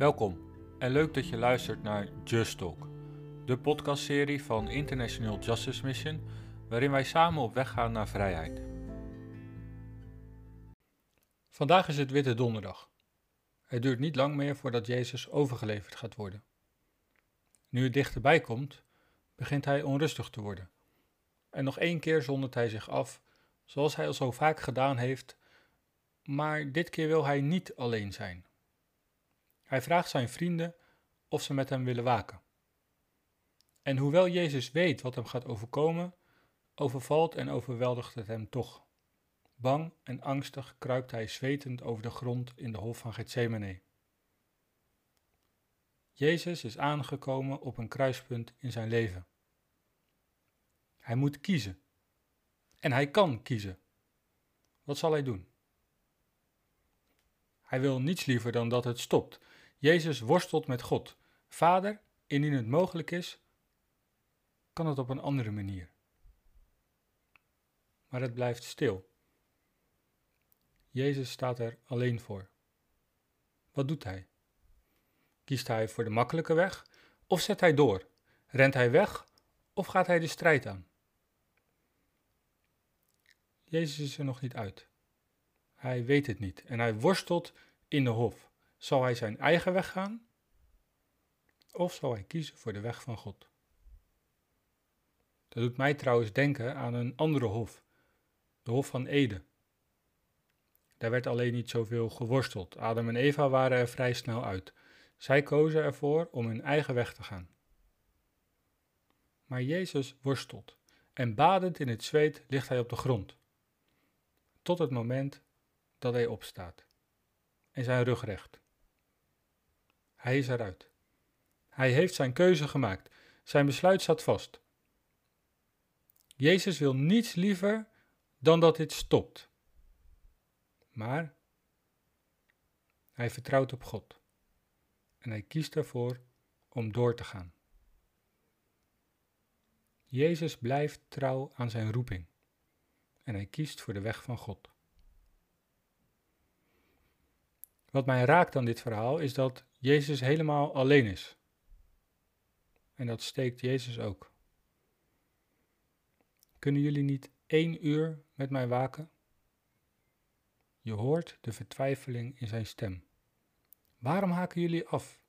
Welkom en leuk dat je luistert naar Just Talk, de podcastserie van International Justice Mission, waarin wij samen op weg gaan naar vrijheid. Vandaag is het Witte Donderdag. Het duurt niet lang meer voordat Jezus overgeleverd gaat worden. Nu het dichterbij komt, begint hij onrustig te worden. En nog één keer zondert hij zich af, zoals hij al zo vaak gedaan heeft, maar dit keer wil hij niet alleen zijn. Hij vraagt zijn vrienden of ze met hem willen waken. En hoewel Jezus weet wat hem gaat overkomen, overvalt en overweldigt het hem toch. Bang en angstig kruipt hij zwetend over de grond in de hof van Gethsemane. Jezus is aangekomen op een kruispunt in zijn leven. Hij moet kiezen. En hij kan kiezen. Wat zal hij doen? Hij wil niets liever dan dat het stopt. Jezus worstelt met God. Vader, indien het mogelijk is, kan het op een andere manier. Maar het blijft stil. Jezus staat er alleen voor. Wat doet hij? Kiest hij voor de makkelijke weg of zet hij door? Rent hij weg of gaat hij de strijd aan? Jezus is er nog niet uit. Hij weet het niet en hij worstelt in de hof. Zal hij zijn eigen weg gaan? Of zal hij kiezen voor de weg van God? Dat doet mij trouwens denken aan een andere hof, de Hof van Eden. Daar werd alleen niet zoveel geworsteld. Adam en Eva waren er vrij snel uit. Zij kozen ervoor om hun eigen weg te gaan. Maar Jezus worstelt en badend in het zweet ligt hij op de grond. Tot het moment dat hij opstaat en zijn rug recht. Hij is eruit. Hij heeft zijn keuze gemaakt. Zijn besluit staat vast. Jezus wil niets liever dan dat dit stopt. Maar hij vertrouwt op God en hij kiest ervoor om door te gaan. Jezus blijft trouw aan zijn roeping en hij kiest voor de weg van God. Wat mij raakt aan dit verhaal is dat Jezus helemaal alleen is. En dat steekt Jezus ook. Kunnen jullie niet één uur met mij waken? Je hoort de vertwijfeling in zijn stem. Waarom haken jullie af?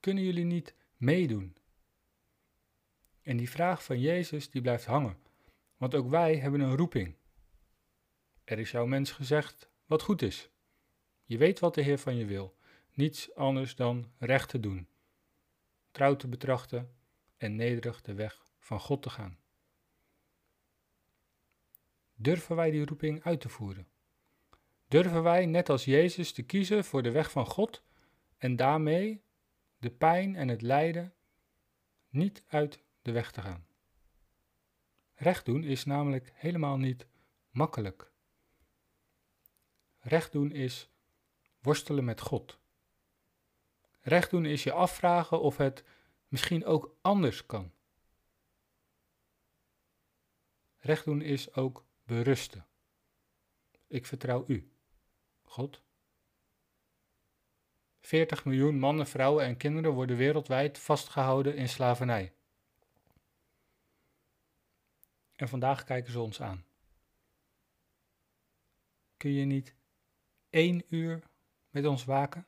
Kunnen jullie niet meedoen? En die vraag van Jezus die blijft hangen, want ook wij hebben een roeping. Er is jouw mens gezegd wat goed is. Je weet wat de Heer van je wil, niets anders dan recht te doen, trouw te betrachten en nederig de weg van God te gaan. Durven wij die roeping uit te voeren? Durven wij, net als Jezus, te kiezen voor de weg van God en daarmee de pijn en het lijden niet uit de weg te gaan? Recht doen is namelijk helemaal niet makkelijk. Recht doen is worstelen met God. Recht doen is je afvragen of het misschien ook anders kan. Recht doen is ook berusten. Ik vertrouw u, God. 40 miljoen mannen, vrouwen en kinderen worden wereldwijd vastgehouden in slavernij. En vandaag kijken ze ons aan. Kun je niet één uur met ons waken?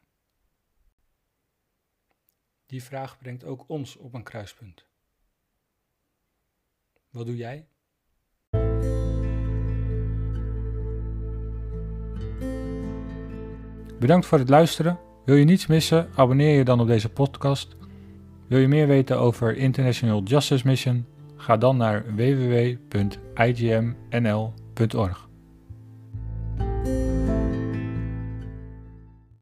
Die vraag brengt ook ons op een kruispunt. Wat doe jij? Bedankt voor het luisteren. Wil je niets missen? Abonneer je dan op deze podcast. Wil je meer weten over International Justice Mission? Ga dan naar www.igmnl.org.